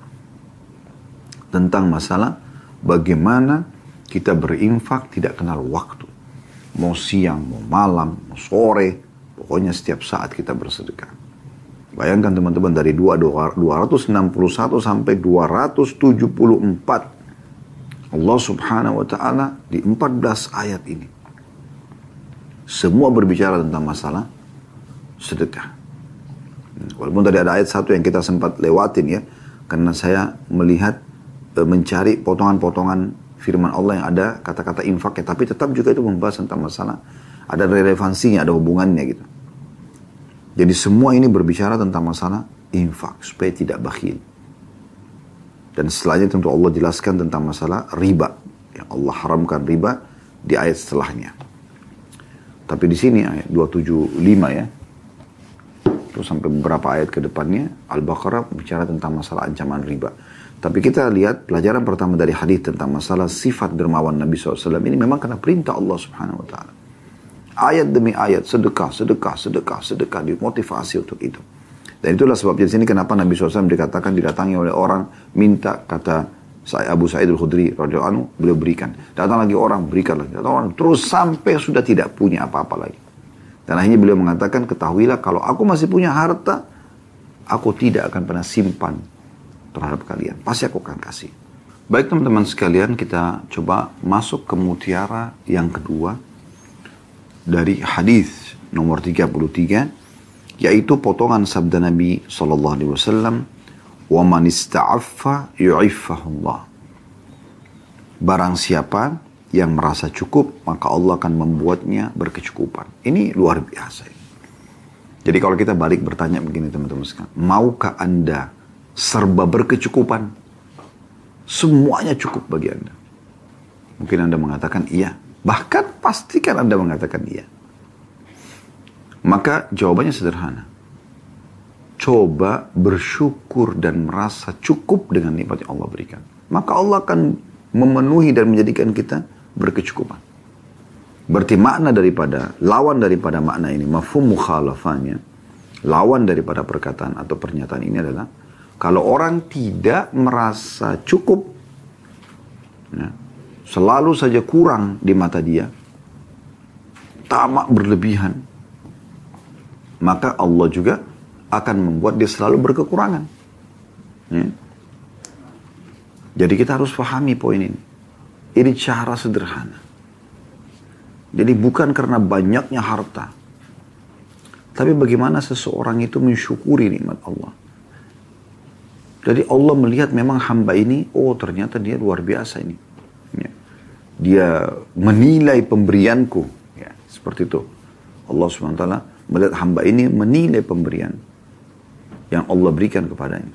tentang masalah bagaimana kita berinfak tidak kenal waktu. Mau siang, mau malam, mau sore, pokoknya setiap saat kita bersedekah. Bayangkan teman-teman dari 261 sampai 274. Allah subhanahu wa ta'ala di 14 ayat ini. Semua berbicara tentang masalah sedekah. Walaupun tadi ada ayat satu yang kita sempat lewatin ya. Karena saya melihat E, mencari potongan-potongan firman Allah yang ada kata-kata infak ya, tapi tetap juga itu membahas tentang masalah ada relevansinya, ada hubungannya gitu. Jadi semua ini berbicara tentang masalah infak supaya tidak bakhil. Dan setelahnya tentu Allah jelaskan tentang masalah riba. Yang Allah haramkan riba di ayat setelahnya. Tapi di sini ayat 275 ya. Terus sampai beberapa ayat ke depannya Al-Baqarah bicara tentang masalah ancaman riba. Tapi kita lihat pelajaran pertama dari hadis tentang masalah sifat dermawan Nabi SAW ini memang karena perintah Allah Subhanahu Wa Taala. Ayat demi ayat, sedekah, sedekah, sedekah, sedekah, dimotivasi untuk itu. Dan itulah sebabnya di sini kenapa Nabi SAW dikatakan didatangi oleh orang minta kata saya Abu Sa'id al-Khudri radhiyallahu anhu beliau berikan. Datang lagi orang berikan lagi. Datang orang terus sampai sudah tidak punya apa-apa lagi. Dan akhirnya beliau mengatakan ketahuilah kalau aku masih punya harta aku tidak akan pernah simpan terhadap kalian. Pasti aku akan kasih. Baik teman-teman sekalian, kita coba masuk ke mutiara yang kedua dari hadis nomor 33 yaitu potongan sabda Nabi sallallahu alaihi wasallam wa man barang siapa yang merasa cukup maka Allah akan membuatnya berkecukupan ini luar biasa jadi kalau kita balik bertanya begini teman-teman sekalian maukah anda serba berkecukupan. Semuanya cukup bagi Anda. Mungkin Anda mengatakan iya. Bahkan pastikan Anda mengatakan iya. Maka jawabannya sederhana. coba bersyukur dan merasa cukup dengan nikmat yang Allah berikan. Maka Allah akan memenuhi dan menjadikan kita berkecukupan. Berarti makna daripada, lawan daripada makna ini, mafhum mukhalafahnya, lawan daripada perkataan atau pernyataan ini adalah, kalau orang tidak merasa cukup, ya, selalu saja kurang di mata dia, tamak berlebihan, maka Allah juga akan membuat dia selalu berkekurangan. Ya. Jadi kita harus pahami poin ini. Ini cara sederhana. Jadi bukan karena banyaknya harta. Tapi bagaimana seseorang itu mensyukuri nikmat Allah. Jadi Allah melihat memang hamba ini, oh ternyata dia luar biasa ini. Dia menilai pemberianku. Ya, seperti itu. Allah SWT melihat hamba ini menilai pemberian yang Allah berikan kepadanya.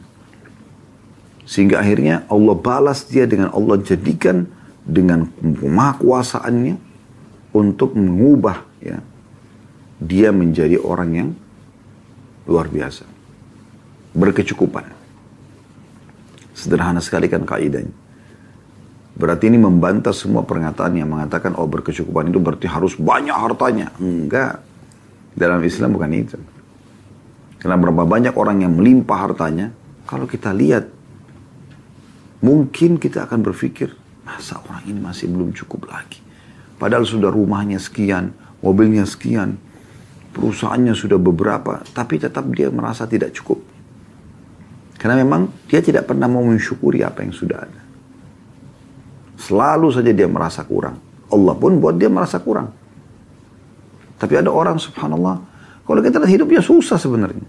Sehingga akhirnya Allah balas dia dengan Allah jadikan dengan kuasaannya untuk mengubah ya dia menjadi orang yang luar biasa. Berkecukupan. Sederhana sekali kan kaidahnya. Berarti ini membantah semua pernyataan yang mengatakan oh berkecukupan itu berarti harus banyak hartanya. Enggak. Dalam Islam bukan itu. Karena berapa banyak orang yang melimpah hartanya, kalau kita lihat, mungkin kita akan berpikir, masa orang ini masih belum cukup lagi. Padahal sudah rumahnya sekian, mobilnya sekian, perusahaannya sudah beberapa, tapi tetap dia merasa tidak cukup. Karena memang dia tidak pernah mau mensyukuri apa yang sudah ada. Selalu saja dia merasa kurang. Allah pun buat dia merasa kurang. Tapi ada orang subhanallah, kalau kita lihat hidupnya susah sebenarnya.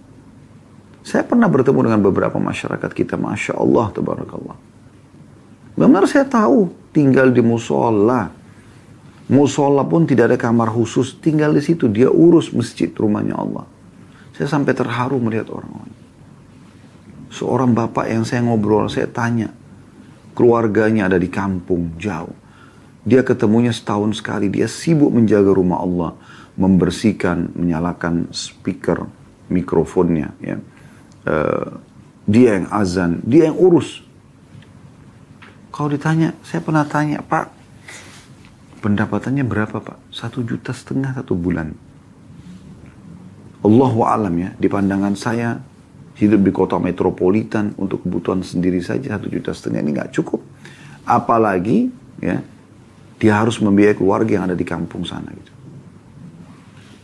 Saya pernah bertemu dengan beberapa masyarakat kita, Masya Allah, Tabarakallah. Benar saya tahu, tinggal di musola. Musola pun tidak ada kamar khusus, tinggal di situ. Dia urus masjid rumahnya Allah. Saya sampai terharu melihat orang-orang. Seorang bapak yang saya ngobrol, saya tanya. Keluarganya ada di kampung, jauh. Dia ketemunya setahun sekali, dia sibuk menjaga rumah Allah membersihkan, menyalakan speaker mikrofonnya. Ya. Uh, dia yang azan, dia yang urus. Kalau ditanya, saya pernah tanya, Pak, pendapatannya berapa Pak? Satu juta setengah satu bulan. Allah alam ya, di pandangan saya, hidup di kota metropolitan untuk kebutuhan sendiri saja satu juta setengah ini nggak cukup. Apalagi ya, dia harus membiayai keluarga yang ada di kampung sana gitu.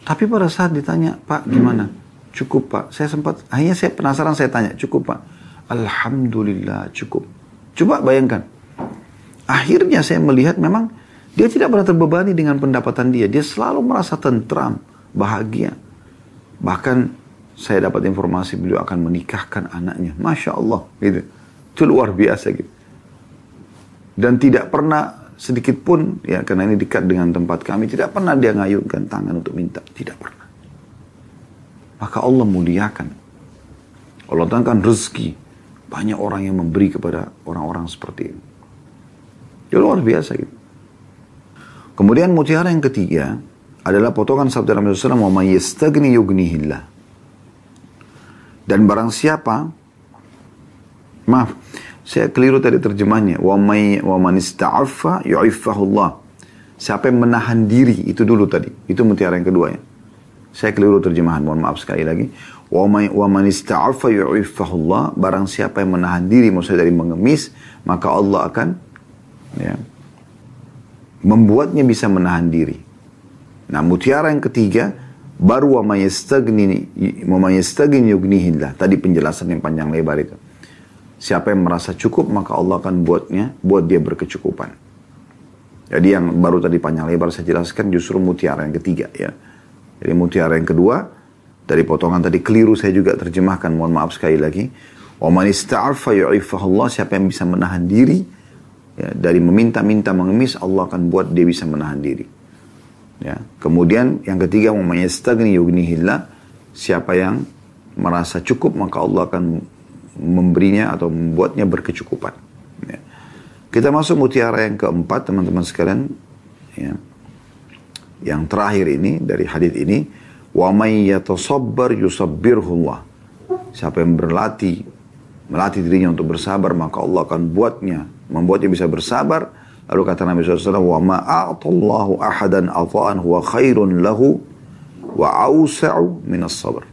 Tapi pada saat ditanya, Pak gimana? Cukup Pak. Saya sempat, akhirnya saya penasaran saya tanya, cukup Pak? Alhamdulillah cukup. Coba bayangkan. Akhirnya saya melihat memang dia tidak pernah terbebani dengan pendapatan dia. Dia selalu merasa tentram, bahagia. Bahkan saya dapat informasi beliau akan menikahkan anaknya. Masya Allah. Gitu. Itu luar biasa gitu. Dan tidak pernah sedikit pun ya karena ini dekat dengan tempat kami tidak pernah dia ngayunkan tangan untuk minta tidak pernah maka Allah muliakan Allah datangkan rezeki banyak orang yang memberi kepada orang-orang seperti ini ya luar biasa gitu kemudian mutiara yang ketiga adalah potongan sabda Nabi SAW wa yastagni yugnihillah dan barang siapa maaf saya keliru tadi terjemahnya. Wa may wa man ista'affa yu'iffahullah. Siapa yang menahan diri itu dulu tadi. Itu mutiara yang kedua ya. Saya keliru terjemahan. Mohon maaf sekali lagi. Wa may wa man ista'affa yu'iffahullah. Barang siapa yang menahan diri maksudnya dari mengemis, maka Allah akan ya, membuatnya bisa menahan diri. Nah, mutiara yang ketiga baru wa may yastagni wa may yastagni yughnihillah. Tadi penjelasan yang panjang lebar itu. Siapa yang merasa cukup maka Allah akan buatnya, buat dia berkecukupan. Jadi yang baru tadi panjang lebar saya jelaskan justru mutiara yang ketiga ya. Jadi mutiara yang kedua dari potongan tadi keliru saya juga terjemahkan mohon maaf sekali lagi. Wa man ista'afa Allah siapa yang bisa menahan diri ya, dari meminta-minta mengemis Allah akan buat dia bisa menahan diri. Ya. Kemudian yang ketiga wa man yastagni yughnihillah siapa yang merasa cukup maka Allah akan memberinya atau membuatnya berkecukupan. Ya. Kita masuk mutiara yang keempat teman-teman sekalian. Ya. Yang terakhir ini dari hadis ini, wa may yatasabbar yusabbirhullah. siapa yang berlatih, melatih dirinya untuk bersabar, maka Allah akan buatnya, membuatnya bisa bersabar. Lalu kata Nabi SAW, wa ma'atallahu ahadan ata'an huwa khairun lahu wa awsa'u minas sabar.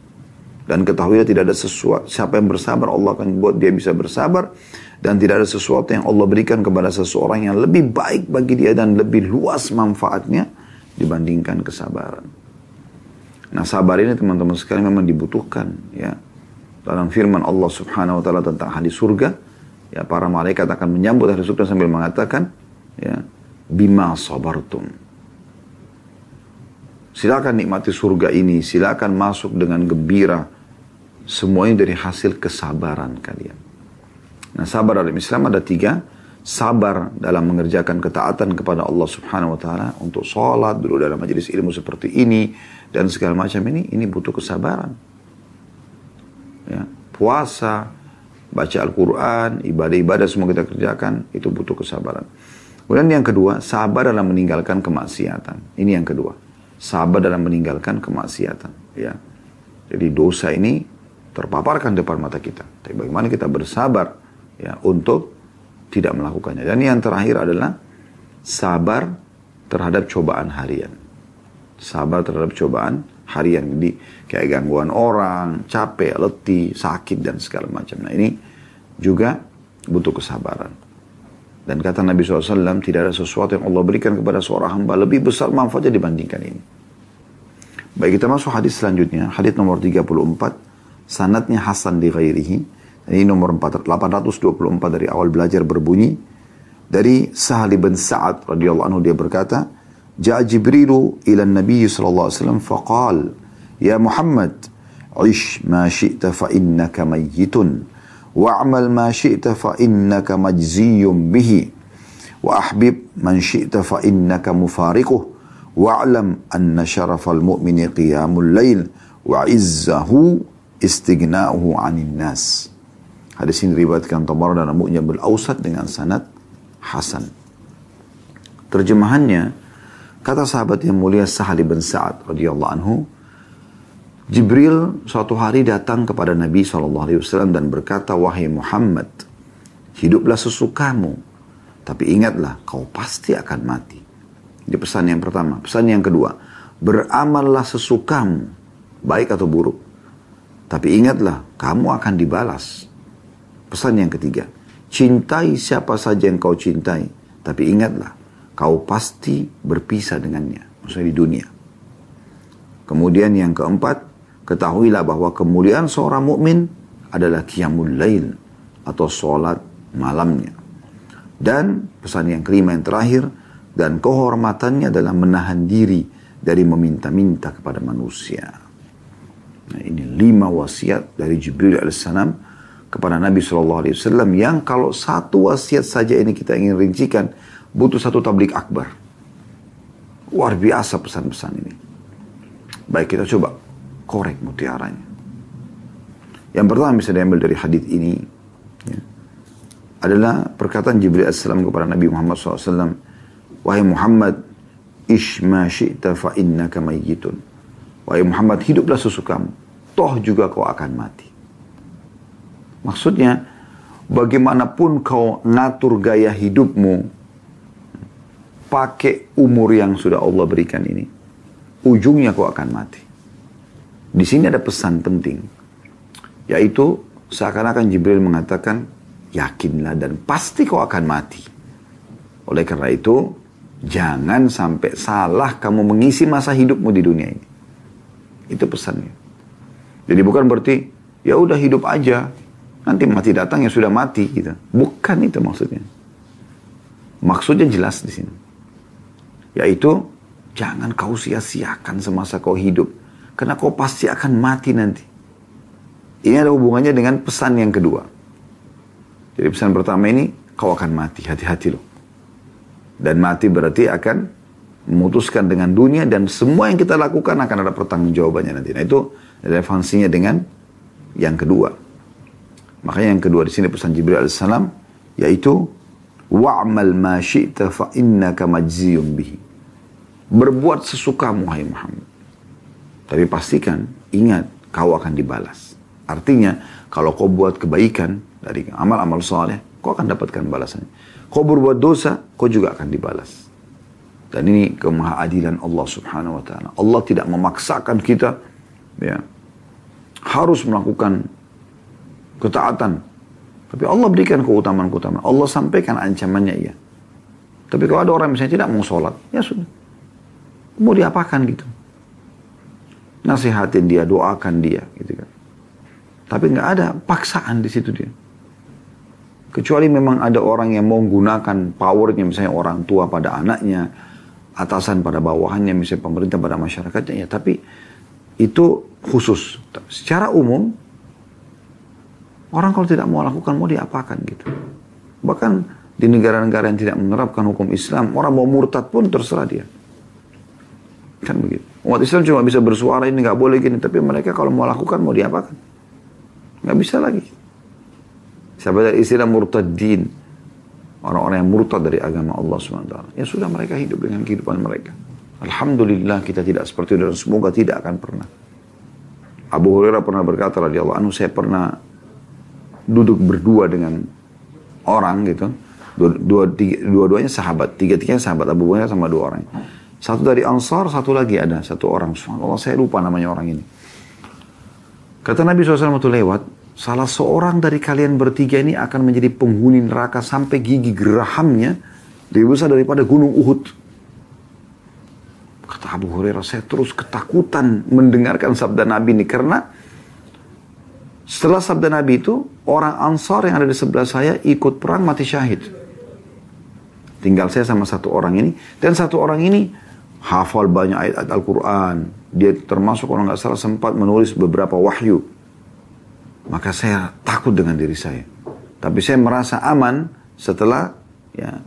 Dan ketahuilah tidak ada sesuatu, siapa yang bersabar, Allah akan buat dia bisa bersabar. Dan tidak ada sesuatu yang Allah berikan kepada seseorang yang lebih baik bagi dia dan lebih luas manfaatnya dibandingkan kesabaran. Nah sabar ini teman-teman sekalian memang dibutuhkan ya. Dalam firman Allah subhanahu wa ta'ala tentang hadis surga, ya para malaikat akan menyambut hadis surga sambil mengatakan, ya, bima sabartum. Silakan nikmati surga ini, silakan masuk dengan gembira. Semuanya dari hasil kesabaran kalian. Nah sabar dalam Islam ada tiga. Sabar dalam mengerjakan ketaatan kepada Allah subhanahu wa ta'ala. Untuk sholat, dulu dalam majelis ilmu seperti ini. Dan segala macam ini, ini butuh kesabaran. Ya, puasa, baca Al-Quran, ibadah-ibadah semua kita kerjakan, itu butuh kesabaran. Kemudian yang kedua, sabar dalam meninggalkan kemaksiatan. Ini yang kedua. Sabar dalam meninggalkan kemaksiatan. Ya. Jadi dosa ini terpaparkan depan mata kita. Tapi bagaimana kita bersabar ya untuk tidak melakukannya. Dan yang terakhir adalah sabar terhadap cobaan harian. Sabar terhadap cobaan harian. Jadi kayak gangguan orang, capek, letih, sakit dan segala macam. Nah ini juga butuh kesabaran. Dan kata Nabi SAW, tidak ada sesuatu yang Allah berikan kepada seorang hamba lebih besar manfaatnya dibandingkan ini. Baik kita masuk hadis selanjutnya, hadis nomor 34, sanatnya Hasan di ghairihi. Ini nomor 824 dari awal belajar berbunyi. Dari Sahal bin Sa'ad radhiyallahu anhu dia berkata, Ja'a Jibrilu ila Nabi sallallahu alaihi wasallam faqal, "Ya Muhammad, ish ma syi'ta fa innaka mayyitun." Wa'mal ma syi'ta fa innaka majziyum bihi. Wa ahbib man syi'ta fa innaka mufariquh. Wa'lam anna syarafal mu'mini qiyamul lail. Wa izzahu istighna'uhu 'anil nas. Hadis ini diriwayatkan Tabar dan al-Awsat dengan sanad hasan. Terjemahannya kata sahabat yang mulia Sahal bin Sa'ad radhiyallahu anhu Jibril suatu hari datang kepada Nabi SAW dan berkata, Wahai Muhammad, hiduplah sesukamu. Tapi ingatlah, kau pasti akan mati. Ini pesan yang pertama. Pesan yang kedua, beramallah sesukamu, baik atau buruk. Tapi ingatlah, kamu akan dibalas. Pesan yang ketiga, cintai siapa saja yang kau cintai. Tapi ingatlah, kau pasti berpisah dengannya. Maksudnya di dunia. Kemudian yang keempat, ketahuilah bahwa kemuliaan seorang mukmin adalah qiyamul lail atau sholat malamnya. Dan pesan yang kelima yang terakhir, dan kehormatannya adalah menahan diri dari meminta-minta kepada manusia. Nah, ini lima wasiat dari Jibril alaihissalam kepada Nabi SAW yang kalau satu wasiat saja ini kita ingin rincikan, butuh satu tablik akbar. Luar biasa pesan-pesan ini. Baik kita coba korek mutiaranya. Yang pertama bisa diambil dari hadis ini ya, adalah perkataan Jibril AS kepada Nabi Muhammad SAW. Wahai Muhammad, ish ma syi'ta fa innaka mayyitun. Wahai Muhammad, hiduplah sesukamu. Toh juga kau akan mati. Maksudnya, bagaimanapun kau ngatur gaya hidupmu, pakai umur yang sudah Allah berikan ini, ujungnya kau akan mati. Di sini ada pesan penting, yaitu seakan-akan Jibril mengatakan, yakinlah dan pasti kau akan mati. Oleh karena itu, jangan sampai salah kamu mengisi masa hidupmu di dunia ini. Itu pesannya. Jadi bukan berarti, ya udah hidup aja, nanti mati datang ya sudah mati gitu. Bukan itu maksudnya. Maksudnya jelas di sini. Yaitu, jangan kau sia-siakan semasa kau hidup karena kau pasti akan mati nanti. Ini ada hubungannya dengan pesan yang kedua. Jadi pesan pertama ini, kau akan mati, hati-hati loh. Dan mati berarti akan memutuskan dengan dunia dan semua yang kita lakukan akan ada pertanggungjawabannya nanti. Nah itu relevansinya dengan yang kedua. Makanya yang kedua di sini pesan Jibril alaihissalam yaitu wa'mal ma syi'ta fa innaka majziyum bihi. Berbuat sesukamu hai Muhammad. Tapi pastikan, ingat, kau akan dibalas. Artinya, kalau kau buat kebaikan dari amal-amal soleh, kau akan dapatkan balasannya. Kau berbuat dosa, kau juga akan dibalas. Dan ini kemahadilan Allah subhanahu wa ta'ala. Allah tidak memaksakan kita ya, harus melakukan ketaatan. Tapi Allah berikan keutamaan-keutamaan. Allah sampaikan ancamannya iya. Tapi kalau ada orang misalnya tidak mau sholat, ya sudah. Mau diapakan gitu. Nasihatin dia, doakan dia gitu kan. Tapi nggak ada paksaan di situ dia. Kecuali memang ada orang yang mau menggunakan powernya misalnya orang tua pada anaknya, atasan pada bawahannya, misalnya pemerintah pada masyarakatnya ya. Tapi itu khusus. Secara umum Orang kalau tidak mau lakukan, mau diapakan gitu. Bahkan di negara-negara yang tidak menerapkan hukum Islam, orang mau murtad pun terserah dia. Kan begitu. Umat Islam cuma bisa bersuara ini nggak boleh gini, tapi mereka kalau mau lakukan mau diapakan? Nggak bisa lagi. Siapa dari istilah murtadin, orang-orang yang murtad dari agama Allah SWT. Ya sudah mereka hidup dengan kehidupan mereka. Alhamdulillah kita tidak seperti itu dan semoga tidak akan pernah. Abu Hurairah pernah berkata radhiyallahu anhu saya pernah duduk berdua dengan orang gitu. Dua-duanya dua, dua sahabat, tiga-tiganya sahabat Abu Bakar sama dua orang. Satu dari Ansar, satu lagi ada satu orang. Subhanallah, saya lupa namanya orang ini. Kata Nabi SAW itu lewat, salah seorang dari kalian bertiga ini akan menjadi penghuni neraka sampai gigi gerahamnya lebih besar daripada gunung Uhud. Kata Abu Hurairah, saya terus ketakutan mendengarkan sabda Nabi ini karena setelah sabda Nabi itu, orang Ansar yang ada di sebelah saya ikut perang mati syahid. Tinggal saya sama satu orang ini. Dan satu orang ini hafal banyak ayat-ayat Al-Quran. Dia termasuk orang nggak salah sempat menulis beberapa wahyu. Maka saya takut dengan diri saya. Tapi saya merasa aman setelah ya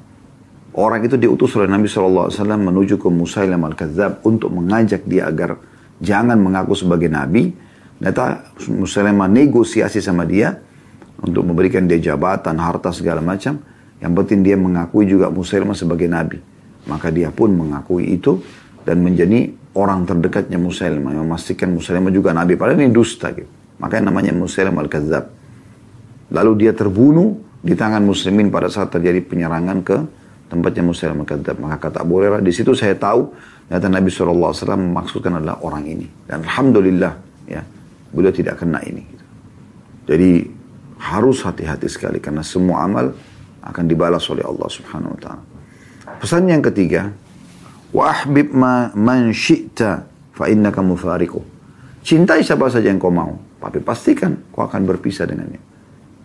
orang itu diutus oleh Nabi SAW menuju ke Musailam al-Kadzab untuk mengajak dia agar jangan mengaku sebagai Nabi Ternyata Musailamah negosiasi sama dia untuk memberikan dia jabatan, harta segala macam. Yang penting dia mengakui juga Musailamah sebagai nabi. Maka dia pun mengakui itu dan menjadi orang terdekatnya Musailamah. Yang memastikan Musailamah juga nabi. Padahal ini dusta gitu. Makanya namanya Musailamah al-Kadzab. Lalu dia terbunuh di tangan muslimin pada saat terjadi penyerangan ke tempatnya Musailamah al-Kadzab. Maka kata Abu Hurairah, di situ saya tahu Ternyata Nabi SAW memaksudkan adalah orang ini. Dan Alhamdulillah, ya, beliau tidak kena ini. Jadi harus hati-hati sekali karena semua amal akan dibalas oleh Allah Subhanahu wa taala. Pesan yang ketiga, wa ahbib ma man syi'ta fa innaka mufariqu. Cintai siapa saja yang kau mau, tapi pastikan kau akan berpisah dengannya.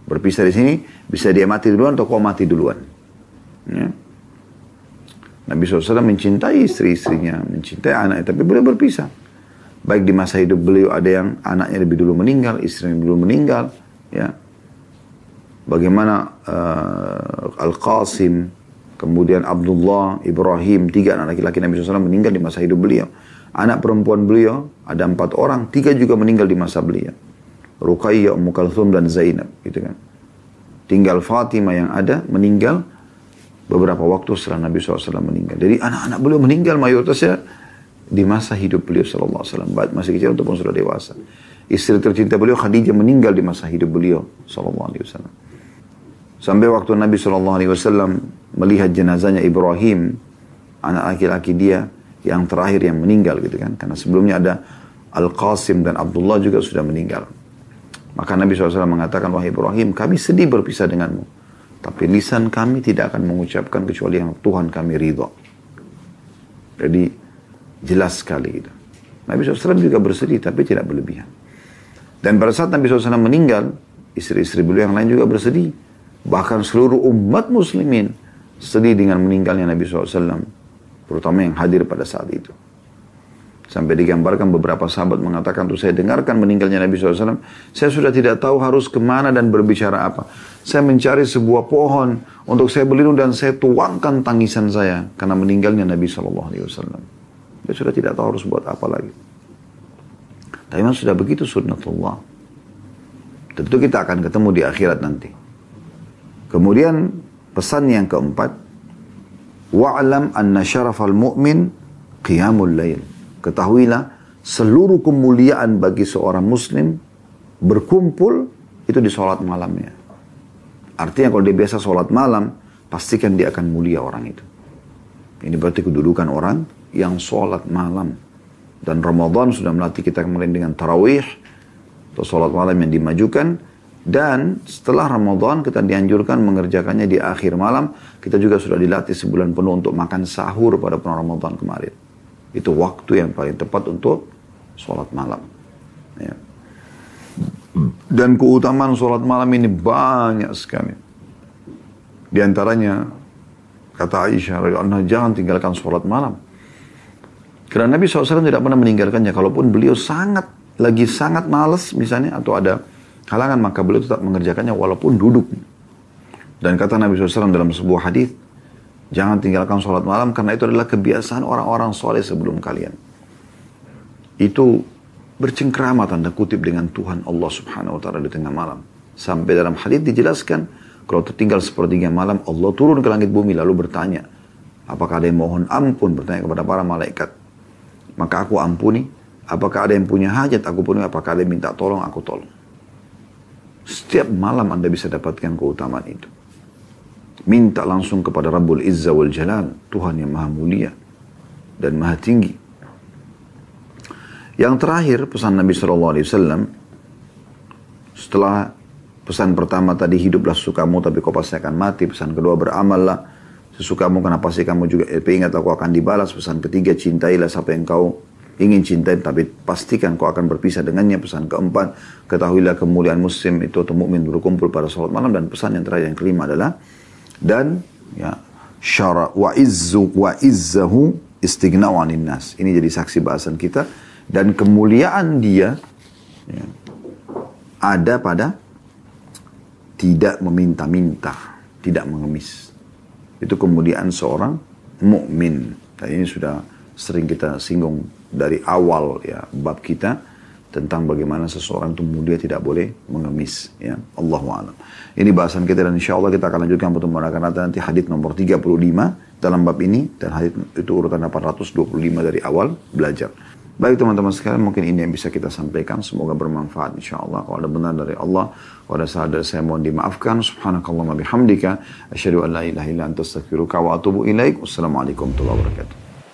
Berpisah di sini bisa dia mati duluan atau kau mati duluan. Ya. Nabi SAW mencintai istri-istrinya, mencintai anaknya, tapi boleh berpisah. Baik di masa hidup beliau ada yang anaknya lebih dulu meninggal, istrinya lebih dulu meninggal, ya. Bagaimana uh, Al-Qasim, kemudian Abdullah, Ibrahim, tiga anak laki-laki Nabi SAW meninggal di masa hidup beliau. Anak perempuan beliau ada empat orang, tiga juga meninggal di masa beliau. Ruqayyah, Ummu Kalthum dan Zainab, gitu kan. Tinggal Fatimah yang ada meninggal beberapa waktu setelah Nabi SAW meninggal. Jadi anak-anak beliau meninggal mayoritasnya di masa hidup beliau wasallam baik masih kecil ataupun sudah dewasa. Istri tercinta beliau Khadijah meninggal di masa hidup beliau wasallam. Sampai waktu Nabi sallallahu alaihi wasallam melihat jenazahnya Ibrahim, anak laki-laki dia yang terakhir yang meninggal gitu kan. Karena sebelumnya ada Al-Qasim dan Abdullah juga sudah meninggal. Maka Nabi SAW mengatakan, Wahai Ibrahim, kami sedih berpisah denganmu. Tapi lisan kami tidak akan mengucapkan kecuali yang Tuhan kami ridho. Jadi Jelas sekali itu. Nabi SAW juga bersedih tapi tidak berlebihan. Dan pada saat Nabi SAW meninggal, istri-istri beliau yang lain juga bersedih. Bahkan seluruh umat muslimin sedih dengan meninggalnya Nabi SAW. Terutama yang hadir pada saat itu. Sampai digambarkan beberapa sahabat mengatakan, tuh saya dengarkan meninggalnya Nabi SAW, saya sudah tidak tahu harus ke mana dan berbicara apa. Saya mencari sebuah pohon untuk saya berlindung dan saya tuangkan tangisan saya karena meninggalnya Nabi SAW. Dia sudah tidak tahu harus buat apa lagi. Tapi memang sudah begitu sunnatullah. Tentu kita akan ketemu di akhirat nanti. Kemudian pesan yang keempat, wa'lam anna syarafal mu'min qiyamul lail. Ketahuilah seluruh kemuliaan bagi seorang muslim berkumpul itu di sholat malamnya. Artinya kalau dia biasa sholat malam, pastikan dia akan mulia orang itu. Ini berarti kedudukan orang yang sholat malam. Dan Ramadan sudah melatih kita kemarin dengan tarawih, atau sholat malam yang dimajukan. Dan setelah Ramadan kita dianjurkan mengerjakannya di akhir malam. Kita juga sudah dilatih sebulan penuh untuk makan sahur pada bulan Ramadan kemarin. Itu waktu yang paling tepat untuk sholat malam. Ya. Dan keutamaan sholat malam ini banyak sekali. Di antaranya, kata Aisyah, jangan tinggalkan sholat malam. Karena Nabi SAW tidak pernah meninggalkannya. Kalaupun beliau sangat, lagi sangat males misalnya, atau ada halangan, maka beliau tetap mengerjakannya walaupun duduk. Dan kata Nabi SAW dalam sebuah hadis, jangan tinggalkan sholat malam karena itu adalah kebiasaan orang-orang soleh sebelum kalian. Itu bercengkrama tanda kutip dengan Tuhan Allah Subhanahu wa taala di tengah malam. Sampai dalam hadis dijelaskan kalau tertinggal sepertiga malam Allah turun ke langit bumi lalu bertanya, apakah ada yang mohon ampun bertanya kepada para malaikat. Maka aku ampuni, apakah ada yang punya hajat aku penuhi, apakah ada yang minta tolong aku tolong. Setiap malam Anda bisa dapatkan keutamaan itu. Minta langsung kepada Rabbul Izza wal Jalal, Tuhan yang maha mulia dan maha tinggi. Yang terakhir pesan Nabi Shallallahu Alaihi Wasallam setelah pesan pertama tadi hiduplah sesukamu tapi kau pasti akan mati. Pesan kedua beramallah sesukamu karena pasti kamu juga eh, ingat aku akan dibalas. Pesan ketiga cintailah siapa yang kau ingin cintai tapi pastikan kau akan berpisah dengannya. Pesan keempat ketahuilah kemuliaan muslim itu atau mukmin berkumpul pada salat malam dan pesan yang terakhir yang kelima adalah dan ya syara wa izzu wa izzahu istighna'u nas. Ini jadi saksi bahasan kita dan kemuliaan dia ya, ada pada tidak meminta-minta, tidak mengemis. Itu kemuliaan seorang mukmin. Dan ini sudah sering kita singgung dari awal ya bab kita tentang bagaimana seseorang itu mulia tidak boleh mengemis ya Allah alam. Ini bahasan kita dan insya Allah kita akan lanjutkan pertemuan akan datang nanti hadis nomor 35 dalam bab ini dan hadis itu urutan 825 dari awal belajar. Baik teman-teman sekalian, mungkin ini yang bisa kita sampaikan. Semoga bermanfaat insya Allah. Kalau ada benar dari Allah, kalau ada salah dari saya mohon dimaafkan. Subhanakallah bihamdika. Asyadu an la ilaha illa anta astaghfiruka wa atubu ilaik. Wassalamualaikum warahmatullahi wabarakatuh.